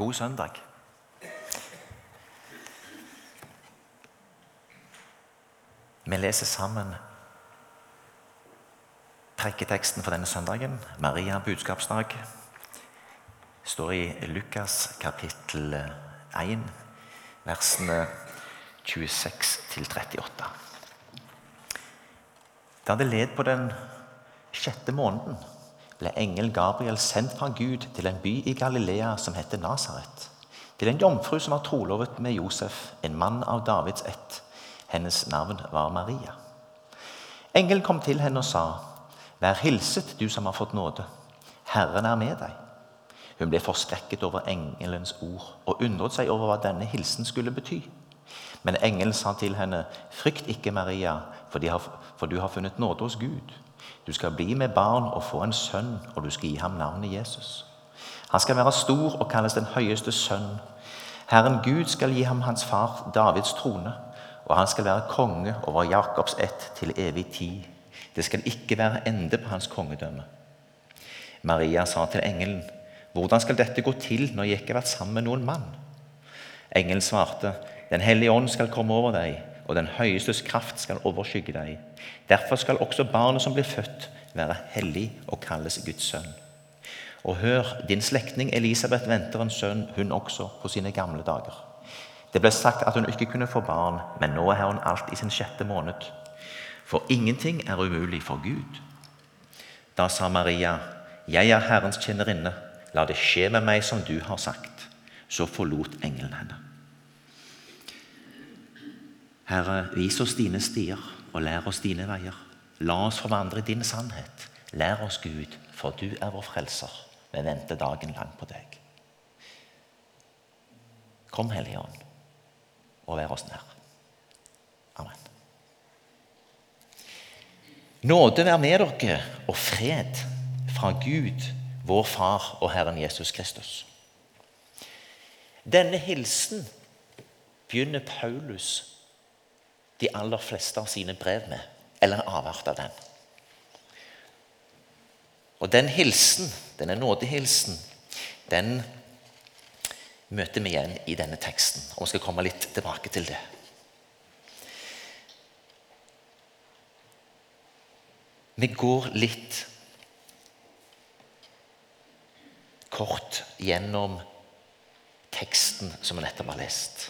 God søndag. Vi leser sammen trekketeksten for denne søndagen, Maria budskapsdag. står i Lukas kapittel 1, versene 26 38. Da det led på den sjette måneden, ble engel Gabriel sendt fra Gud til en by i Galilea som heter Nasaret. Til en jomfru som var trolovet med Josef, en mann av Davids ett. Hennes navn var Maria. Engelen kom til henne og sa, Vær hilset, du som har fått nåde. Herren er med deg. Hun ble forskrekket over engelens ord og undret seg over hva denne hilsen skulle bety. Men engelen sa til henne, Frykt ikke, Maria, for, du har funnet nåde hos Gud. Du skal bli med barn og få en sønn, og du skal gi ham navnet Jesus. Han skal være stor og kalles den høyeste sønn. Herren Gud skal gi ham hans far Davids trone, og han skal være konge over Jakobs ett til evig tid. Det skal ikke være ende på hans kongedømme. Maria sa til engelen, hvordan skal dette gå til når jeg ikke har vært sammen med noen mann? Engelen svarte, Den hellige ånd skal komme over deg, og den høyestes kraft skal overskygge deg. Derfor skal også barnet som blir født, være hellig og kalles Guds sønn. Og hør, din slektning Elisabeth venter en sønn, hun også, på sine gamle dager. Det ble sagt at hun ikke kunne få barn, men nå er hun alt i sin sjette måned. For ingenting er umulig for Gud. Da sa Maria, Jeg er Herrens tjenerinne, la det skje med meg som du har sagt. Så forlot engelen henne. Herre, vis oss dine stier og lær oss dine veier. La oss forvandre din sannhet. Lær oss, Gud, for du er vår frelser. Vi venter dagen lang på deg. Kom, Hellige Ånd, og vær oss nær. Amen. Nåde være med dere og fred fra Gud, vår Far og Herren Jesus Kristus. Denne hilsen begynner Paulus de aller fleste av sine brev med, eller avart av den. Og den hilsen, denne nådehilsen, den møter vi igjen i denne teksten. Og vi skal komme litt tilbake til det. Vi går litt kort gjennom teksten som vi nettopp har lest.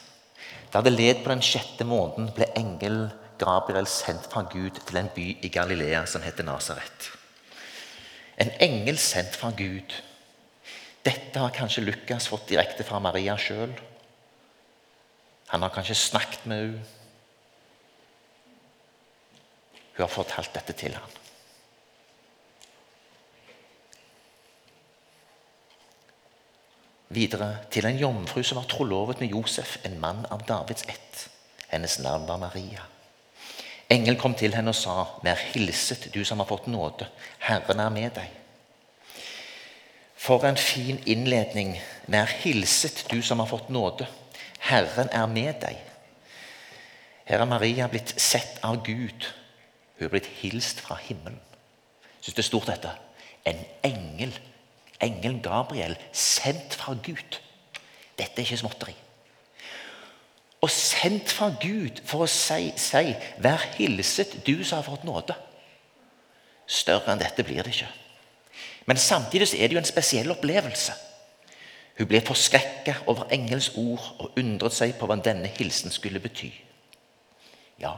Da det led på den sjette måneden, ble engel Gabriel sendt fra Gud til en by i Galilea som heter Nasaret. En engel sendt fra Gud. Dette har kanskje Lukas fått direkte fra Maria sjøl. Han har kanskje snakket med henne. Hun har fortalt dette til ham. Videre til en jomfru som var trolovet med Josef, en mann av Davids ett. Hennes navn var Maria. Engel kom til henne og sa, 'Vær hilset, du som har fått nåde. Herren er med deg.' For en fin innledning. 'Vær hilset, du som har fått nåde. Herren er med deg.' Her er Maria blitt sett av Gud. Hun er blitt hilst fra himmelen. Syns det er stort, dette. En engel engelen Gabriel, sendt fra Gud. Dette er ikke småtteri. Og sendt fra Gud for å si, si 'Vær hilset, du som har fått nåde'. Større enn dette blir det ikke. Men samtidig er det jo en spesiell opplevelse. Hun ble forskrekka over engelens ord og undret seg på hva denne hilsen skulle bety. Ja,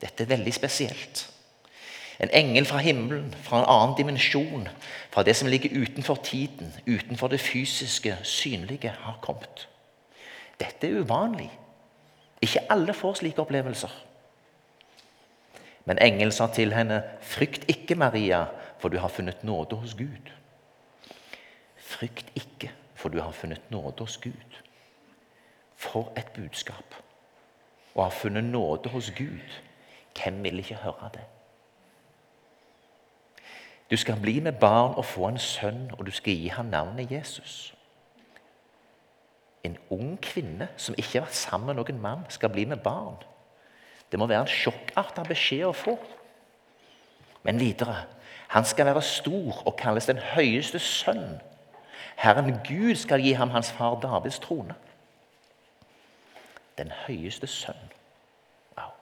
dette er veldig spesielt. En engel fra himmelen, fra en annen dimensjon, fra det som ligger utenfor tiden, utenfor det fysiske, synlige, har kommet. Dette er uvanlig. Ikke alle får slike opplevelser. Men engelen sa til henne, 'Frykt ikke, Maria, for du har funnet nåde hos Gud.' Frykt ikke, for du har funnet nåde hos Gud. For et budskap! Å ha funnet nåde hos Gud, hvem vil ikke høre det? Du skal bli med barn og få en sønn, og du skal gi ham navnet Jesus. En ung kvinne som ikke har vært sammen med noen mann, skal bli med barn. Det må være en sjokkartet beskjed å få. Men videre han skal være stor og kalles den høyeste sønn. Herren Gud skal gi ham hans far Davids trone. Den høyeste sønn. Wow.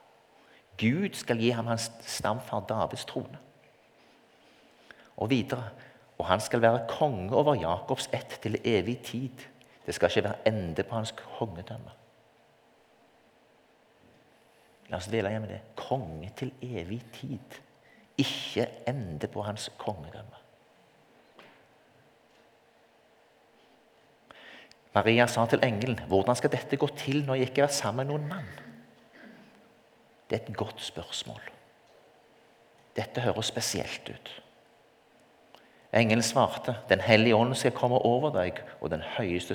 Gud skal gi ham hans stamfar Davids trone. Og videre og han skal være konge over Jakobs ett til evig tid. Det skal ikke være ende på hans kongedømme. La oss dvele med det. Konge til evig tid. Ikke ende på hans kongedømme. Maria sa til engelen, 'Hvordan skal dette gå til når jeg ikke er sammen med noen mann?' Det er et godt spørsmål. Dette høres spesielt ut. Engelen svarte, 'Den hellige ånd skal komme over deg, og den høyeste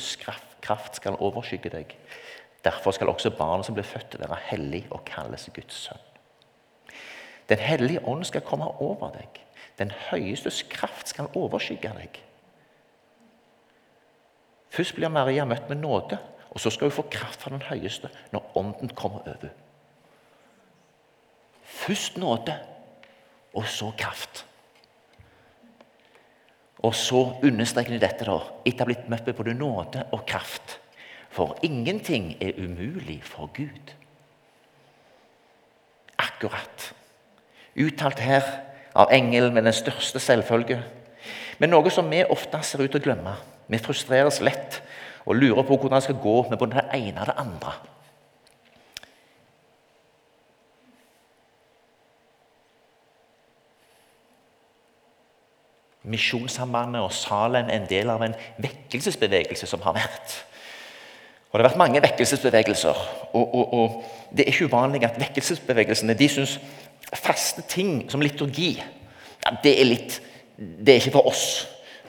kraft skal overskygge deg.' Derfor skal også barnet som blir født, være hellig og kalles Guds sønn. Den hellige ånd skal komme over deg. Den høyestes kraft skal overskygge deg. Først blir Maria møtt med nåde, og så skal hun få kraft fra den høyeste når ånden kommer over. Først nåde, og så kraft. Og så understreker de dette da, etter å ha blitt møtt med både nåde og kraft. For ingenting er umulig for Gud. Akkurat. Uttalt her av engelen med den største selvfølge. Men noe som vi ofte ser ut til å glemme. Vi frustreres lett og lurer på hvordan det skal gå med både det ene og det andre. Misjonssambandet og Salem er en del av en vekkelsesbevegelse som har vært. Og Det har vært mange vekkelsesbevegelser. Og, og, og Det er ikke uvanlig at vekkelsesbevegelsene de syns faste ting som liturgi ja, det er litt, det er ikke for oss.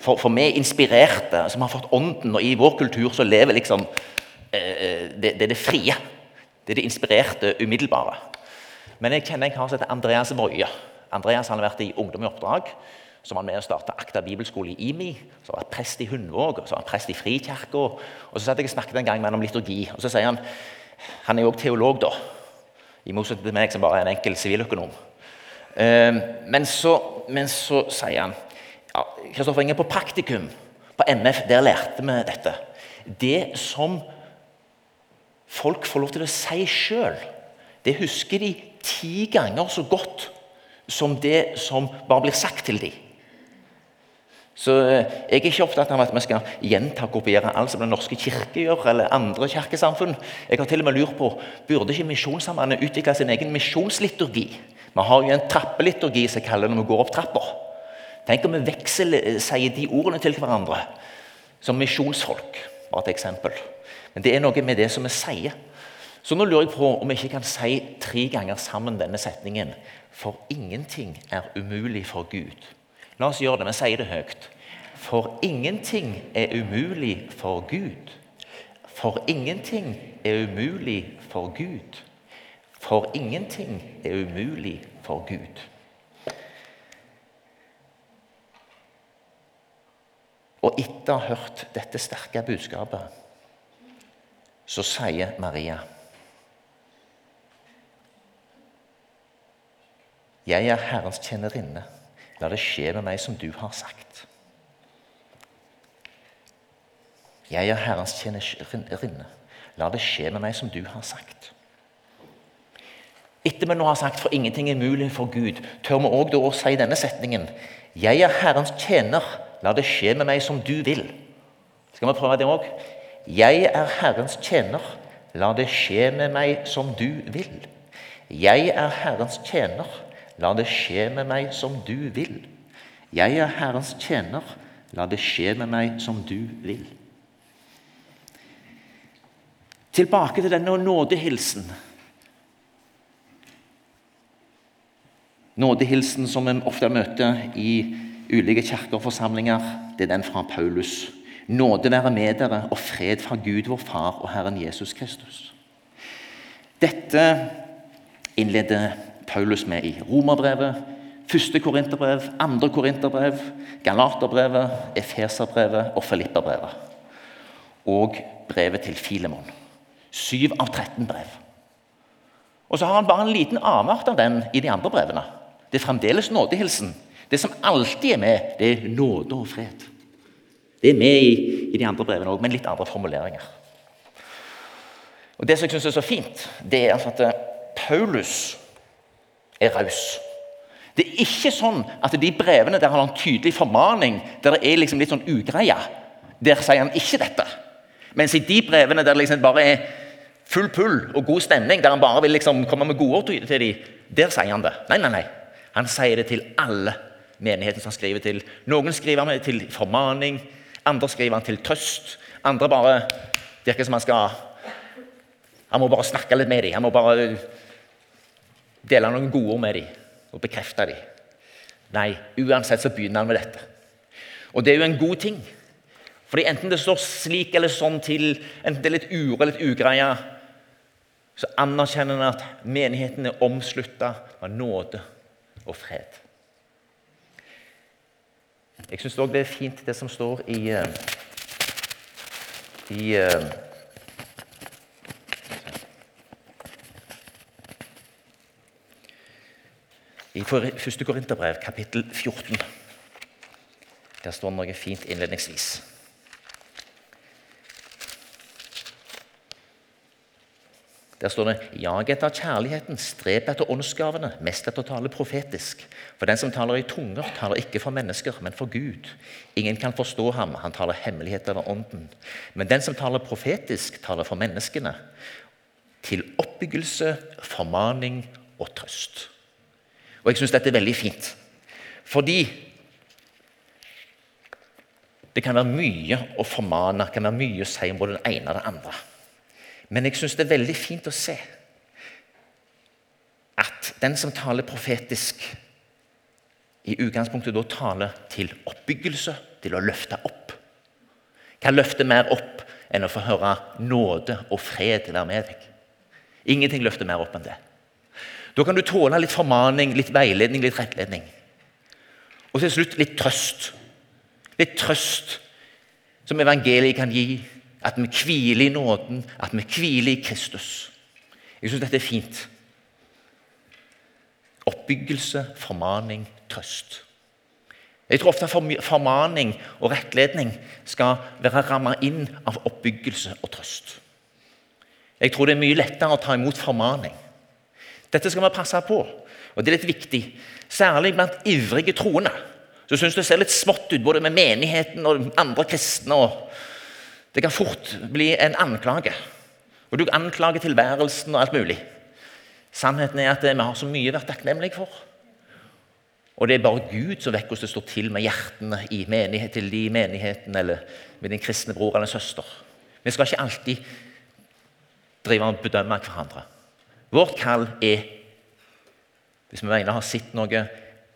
For, for vi inspirerte, som har fått ånden, og i vår kultur så lever liksom eh, det, det, er det frie. Det er det inspirerte, umiddelbare. Men jeg kjenner en kar som heter Andreas Woie. Andreas han har vært i Ungdom i oppdrag så var han med og starta Akta bibelskole i IMI. Så var han prest i Hundvåg og så var han prest i Frikirka. Og så satt jeg og snakket en gang med han om liturgi. Og så sier han Han er jo også teolog, da. I motsetning til meg, som bare er en enkel siviløkonom. Ehm, men, så, men så sier han ja, Kristoffer Inge, på praktikum på NF, der lærte vi dette. Det som folk får lov til å si sjøl, det husker de ti ganger så godt som det som bare blir sagt til dem. Så eh, Jeg er ikke opptatt av at vi skal gjenta og kopiere alt som Den norske kirke gjør, eller andre kirkesamfunn. Jeg har til og med lurt på burde ikke Misjonssambandet utvikle sin egen misjonsliturgi. Vi har jo en trappeliturgi som kaller det når vi går opp trappa. Tenk om vi veksel eh, sier de ordene til hverandre som misjonsfolk. Bare et eksempel. Men det er noe med det som vi sier. Så nå lurer jeg på om vi ikke kan si tre ganger sammen denne setningen. For ingenting er umulig for Gud. La oss gjøre det. Vi sier det høyt. For ingenting er umulig for Gud. For ingenting er umulig for Gud. For ingenting er umulig for Gud. Og etter å ha hørt dette sterke budskapet, så sier Maria Jeg er Herrens tjenerinne. La det skje med meg som du har sagt. Jeg er Herrens tjenerinne. La det skje med meg som du har sagt. Etter vi nå har sagt 'for ingenting er mulig for Gud', tør vi òg å si denne setningen 'Jeg er Herrens tjener, la det skje med meg som du vil'. Skal vi prøve det òg? Jeg er Herrens tjener, la det skje med meg som du vil. Jeg er Herrens tjener, La det skje med meg som du vil. Jeg er Herrens tjener. La det skje med meg som du vil. Tilbake til denne nådehilsen. Nådehilsen som vi ofte møter i ulike kirker og forsamlinger, det er den fra Paulus. Nåde være med dere og fred fra Gud, vår Far og Herren Jesus Kristus. Dette innleder Paulus med i Romerbrevet, første Korinterbrev, andre Korinterbrev, Galaterbrevet, Efeserbrevet og Filipperbrevet. Og brevet til Filemon. Syv av 13 brev. Og så har han bare en liten avart av den i de andre brevene. Det er fremdeles nådehilsen. Det som alltid er med, det er nåde og fred. Det er med i, i de andre brevene òg, men litt andre formuleringer. Og Det som jeg synes er så fint, det er altså at eh, Paulus er raus. Det er ikke sånn at de brevene der han har en tydelig formaning, der det er liksom litt sånn ugreie, der sier han ikke dette. Mens i de brevene der det liksom bare er full pull og god stemning, der han bare vil liksom komme med gode ord til dem, der sier han det. Nei, nei, nei. Han sier det til alle menighetene som han skriver til. Noen skriver han til formaning, andre skriver han til trøst. Andre bare virker som han skal Han må bare snakke litt med dem. Han må bare dele noen gode ord med dem og bekrefte dem. Nei, uansett så begynner han med dette. Og det er jo en god ting. Fordi enten det står slik eller sånn til, enten det er litt uro eller litt ugreie, så anerkjenner han at menigheten er omslutta av nåde og fred. Jeg syns òg det er fint, det som står i, eh, i I 1. Korinterbrev, kapittel 14. Der står noe fint innledningsvis. Der står det Jag etter kjærligheten, strep etter åndsgavene, mest etter å tale profetisk. For den som taler i tunger, taler ikke for mennesker, men for Gud. Ingen kan forstå ham, han taler hemmeligheter av ånden. Men den som taler profetisk, taler for menneskene. Til oppbyggelse, formaning og trøst. Og jeg syns dette er veldig fint. Fordi det kan være mye å formane, det kan være mye å si om både det ene og det andre. Men jeg syns det er veldig fint å se at den som taler profetisk, i utgangspunktet da taler til oppbyggelse, til å løfte opp. Kan løfte mer opp enn å få høre nåde og fred være med deg. Ingenting løfter mer opp enn det. Da kan du tåle litt formaning, litt veiledning, litt rettledning. Og til slutt litt trøst. Litt trøst som evangeliet kan gi at vi hviler i nåden, at vi hviler i Kristus. Jeg syns dette er fint. Oppbyggelse, formaning, trøst. Jeg tror ofte formaning og rettledning skal være rammet inn av oppbyggelse og trøst. Jeg tror det er mye lettere å ta imot formaning. Dette skal vi passe på, og det er litt viktig. Særlig blant ivrige troende. Så syns det ser litt smått ut både med menigheten og andre kristne. og det kan fort bli en anklage. Og du anklager tilværelsen og alt mulig. Sannheten er at vi har så mye vært takknemlige for. Og det er bare Gud som vet hvordan det står til med hjertene i menighet, til de i menigheten eller med din kristne bror eller søster. Vi skal ikke alltid drive og bedømme hverandre. Vårt kall er, hvis vi mener har sett noe,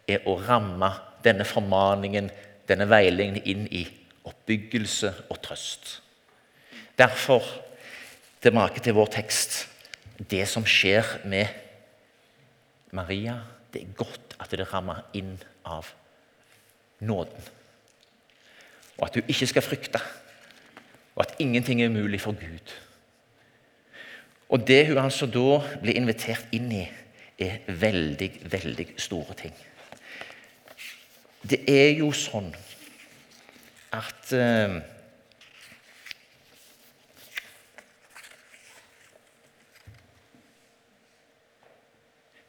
er å ramme denne formaningen, denne veiledningen, inn i oppbyggelse og trøst. Derfor tilbake til vår tekst. Det som skjer med Maria, det er godt at det rammer inn av nåden. Og at du ikke skal frykte, og at ingenting er umulig for Gud. Og det hun altså da blir invitert inn i, er veldig, veldig store ting. Det er jo sånn at eh,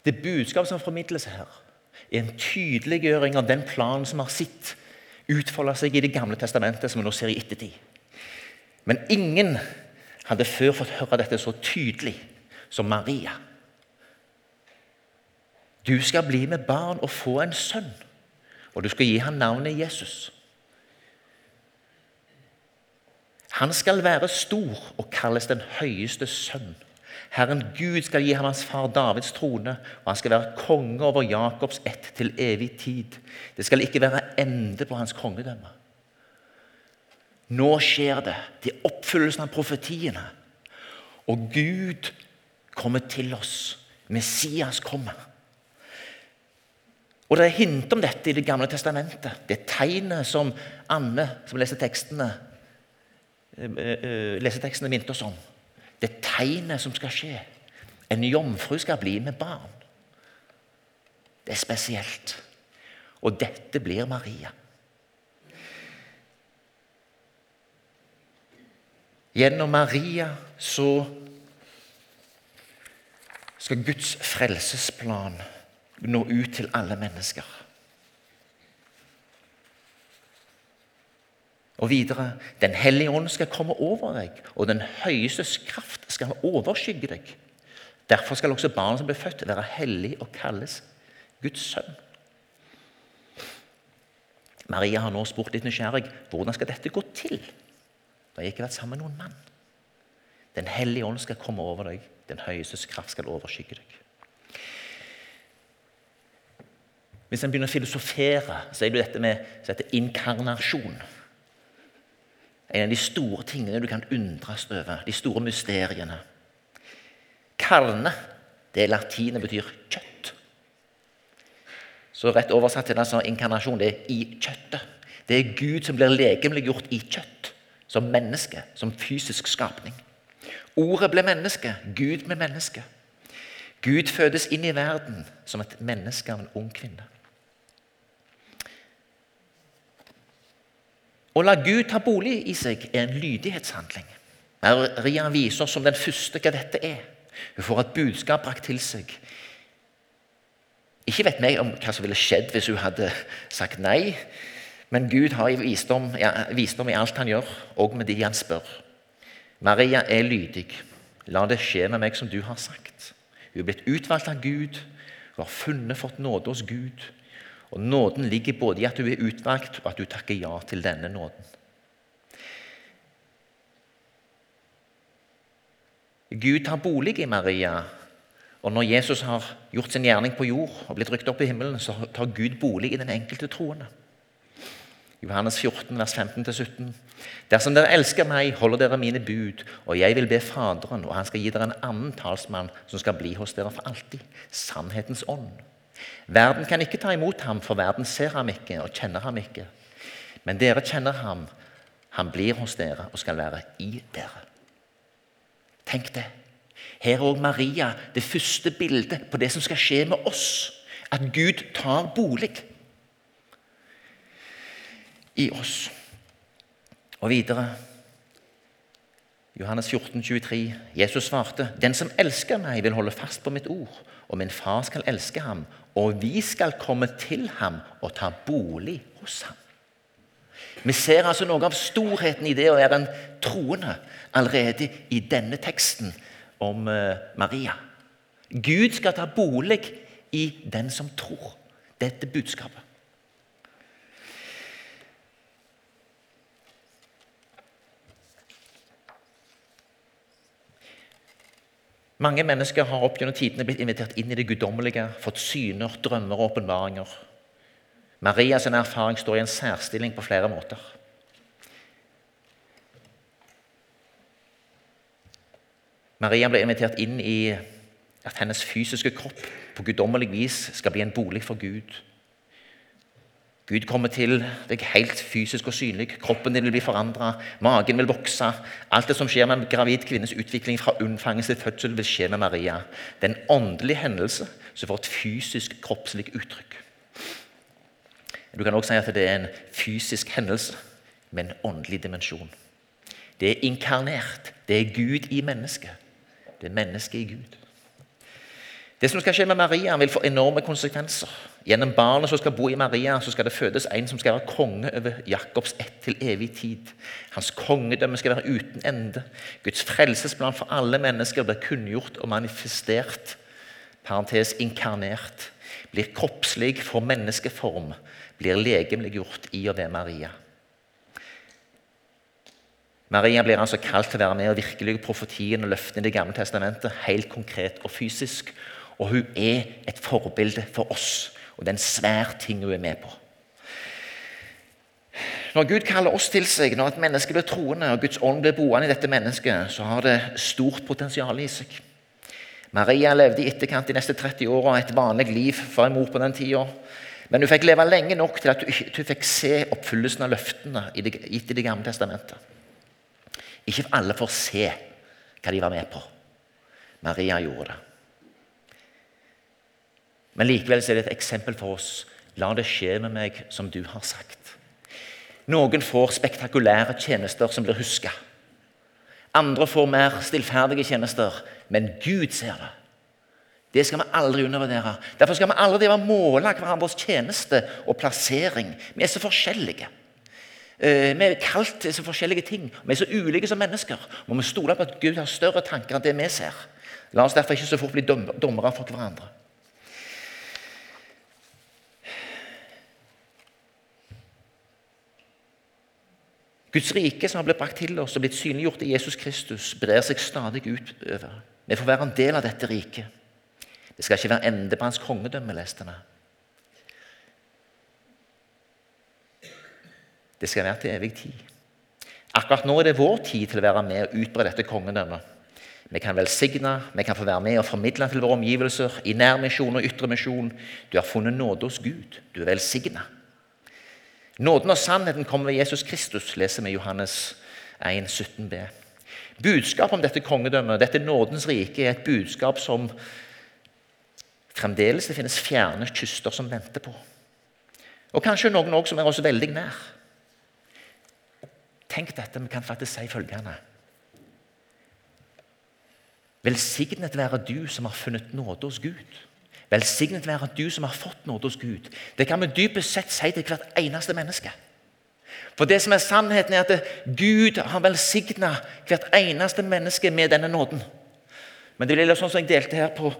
Det budskapet som formidles her, er en tydeliggjøring av den planen som har sett utfolde seg i Det gamle testamentet, som vi nå ser i ettertid. Men ingen hadde før fått høre dette så tydelig som Maria. Du skal bli med barn og få en sønn, og du skal gi ham navnet Jesus. Han skal være stor og kalles den høyeste sønn. Herren Gud skal gi ham hans far Davids trone, og han skal være konge over Jakobs ett til evig tid. Det skal ikke være ende på hans kongedømme. Nå skjer det. Det er oppfyllelsen av profetiene. Og Gud kommer til oss. Messias kommer. Og Det er hint om dette i Det gamle testamentet. Det er tegnet som Anne, som leser tekstene, eh, eh, eh, leser tekstene minte oss om det tegnet som skal skje. En jomfru skal bli med barn. Det er spesielt. Og dette blir Maria. Gjennom Maria så skal Guds frelsesplan nå ut til alle mennesker. Og videre Den hellige ånd skal komme over deg, og den høyestes kraft skal overskygge deg. Derfor skal også barnet som blir født, være hellig og kalles Guds sønn. Maria har nå spurt litt nysgjerrig hvordan skal dette gå til. Det har ikke vært sammen med noen mann. Den hellige ånd skal komme over deg. Den høyestes kraft skal overskygge deg. Hvis en begynner å filosofere, så er det dette med dette inkarnasjon. En av de store tingene du kan undres over, de store mysteriene. Karne, det er latinet betyr kjøtt. Så rett oversatt til altså inkarnasjon, det er i kjøttet. Det er Gud som blir legemliggjort i kjøtt, som menneske, som fysisk skapning. Ordet ble menneske, Gud med menneske. Gud fødes inn i verden som et menneske av en ung kvinne. Å la Gud ta bolig i seg er en lydighetshandling. Maria viser oss som den første hva dette er. Hun får et budskap brakt til seg. Ikke vet vi om hva som ville skjedd hvis hun hadde sagt nei, men Gud har visdom, visdom i alt han gjør, og med de han spør. Maria er lydig. La det skje med meg som du har sagt. Hun er blitt utvalgt av Gud. Hun har funnet, fått nåde hos Gud. Og Nåden ligger både i at hun er utvalgt, og at hun takker ja til denne nåden. Gud tar bolig i Maria. Og når Jesus har gjort sin gjerning på jord og blitt rykt opp i himmelen, så tar Gud bolig i den enkelte troende. Johannes 14, vers 15-17. Dersom dere elsker meg, holder dere mine bud, og jeg vil be Faderen, og han skal gi dere en annen talsmann som skal bli hos dere for alltid. Sannhetens ånd. Verden kan ikke ta imot ham, for verden ser ham ikke og kjenner ham ikke. Men dere kjenner ham. Han blir hos dere og skal være i dere. Tenk det. Her er òg Maria det første bildet på det som skal skje med oss. At Gud tar bolig i oss. Og videre Johannes 14, 23. Jesus svarte, 'Den som elsker meg, vil holde fast på mitt ord.' 'Og min far skal elske ham, og vi skal komme til ham og ta bolig hos ham.' Vi ser altså noe av storheten i det å være en troende allerede i denne teksten om eh, Maria. Gud skal ta bolig i den som tror. Dette budskapet. Mange mennesker har opp gjennom tidene blitt invitert inn i det guddommelige, fått syner, drømmer og åpenbaringer. Marias erfaring står i en særstilling på flere måter. Maria ble invitert inn i at hennes fysiske kropp på guddommelig vis skal bli en bolig for Gud. Gud kommer til deg helt fysisk og synlig. Kroppen din vil bli forandra. Magen vil vokse. Alt det som skjer med en gravid kvinnes utvikling fra unnfangelse til fødsel, vil skje med Maria. Det er en åndelig hendelse som får et fysisk, kroppslig uttrykk. Du kan også si at det er en fysisk hendelse med en åndelig dimensjon. Det er inkarnert. Det er Gud i mennesket. Det er mennesket i Gud. Det som skal skje med Maria, vil få enorme konsekvenser. Gjennom barnet som skal bo i Maria, så skal det fødes en som skal være konge over Jakobs ett til evig tid. Hans kongedømme skal være uten ende. Guds frelsesplan for alle mennesker blir kunngjort og manifestert. Parentes inkarnert. Blir kroppslig, får menneskeform. Blir legemliggjort i og ved Maria. Maria blir altså kalt til å være med og virkelige profetien og løftene i Det gamle testamentet, helt konkret og fysisk. Og hun er et forbilde for oss. Og det er en svær ting hun er med på. Når Gud kaller oss til seg, når et menneske blir troende og Guds ånd blir boende i dette mennesket, så har det stort potensial i seg. Maria levde i etterkant de neste 30 åra et vanlig liv for en mor på den tida. Men hun fikk leve lenge nok til at hun fikk se oppfyllelsen av løftene gitt i Det gamle testamentet. Ikke alle får se hva de var med på. Maria gjorde det. Men likevel er det et eksempel for oss. La det skje med meg som du har sagt. Noen får spektakulære tjenester som blir huska. Andre får mer stillferdige tjenester, men Gud ser det. Det skal vi aldri undervurdere. Derfor skal vi aldri måle hverandres tjeneste og plassering. Vi er så forskjellige. Eh, vi er kalt til så forskjellige ting. Vi er så ulike som mennesker. Må vi stole på at Gud har større tanker enn det vi ser. La oss derfor ikke så fort bli dommere for hverandre. Guds rike som har blitt brakt til oss og blitt synliggjort i Jesus Kristus, brer seg stadig utover. Vi får være en del av dette riket. Det skal ikke være ende på hans kongedømme, leste vi. Det skal være til evig tid. Akkurat nå er det vår tid til å være med og utbre dette kongedømmet. Vi kan velsigne, vi kan få være med og formidle til våre omgivelser i nærmisjon og ytremisjon. Du har funnet nåde hos Gud. Du er velsigna. Nåden og sannheten kommer ved Jesus Kristus, leser vi i Johannes 1, 17b. Budskapet om dette kongedømmet, dette nådens rike, er et budskap som Fremdeles det finnes fjerne kyster som venter på. Og kanskje noen også som er oss veldig nær. Tenk dette, vi kan faktisk si følgende Velsignet være du som har funnet nåde hos Gud. Velsignet være du som har fått nåde hos Gud. Det kan vi dypest sett si til hvert eneste menneske. For det som er sannheten, er at Gud har velsigna hvert eneste menneske med denne nåden. Men det blir litt sånn som jeg delte her på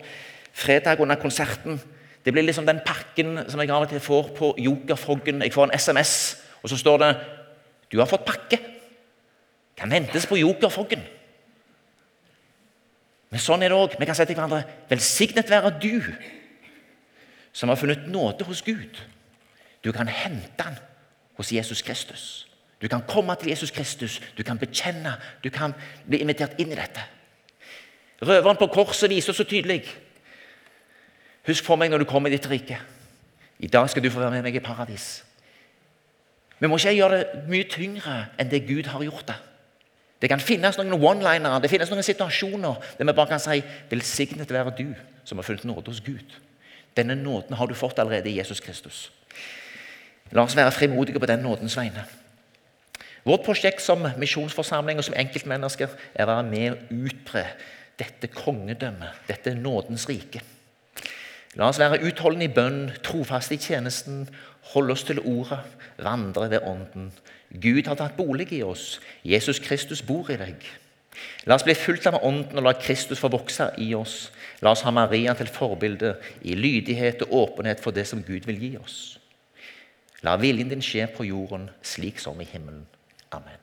fredag under konserten. Det blir liksom den pakken som jeg av og til får på Jokerfroggen. Jeg får en SMS, og så står det 'Du har fått pakke'. Kan ventes på Jokerfroggen. Men sånn er det òg. Vi kan si til hverandre 'Velsignet være du som har funnet nåde hos Gud'. Du kan hente den hos Jesus Kristus. Du kan komme til Jesus Kristus, du kan bekjenne, du kan bli invitert inn i dette. Røveren på korset viser så tydelig Husk for meg når du kommer i ditt rike. I dag skal du få være med meg i paradis. Vi må ikke gjøre det mye tyngre enn det Gud har gjort det. Det kan finnes noen one-linere, det finnes noen situasjoner der vi bare kan si 'Velsignet være du som har funnet nåde hos Gud'. Denne nåden har du fått allerede i Jesus Kristus. La oss være frimodige på den nådens vegne. Vårt prosjekt som misjonsforsamling og som enkeltmennesker er å være med og utbre dette kongedømmet, dette nådens rike. La oss være utholdende i bønn, trofaste i tjenesten, holde oss til ordet, vandre ved Ånden. Gud har tatt bolig i oss. Jesus Kristus bor i deg. La oss bli fulgt av Ånden og la Kristus få vokse i oss. La oss ha Maria til forbilde i lydighet og åpenhet for det som Gud vil gi oss. La viljen din skje på jorden slik som i himmelen. Amen.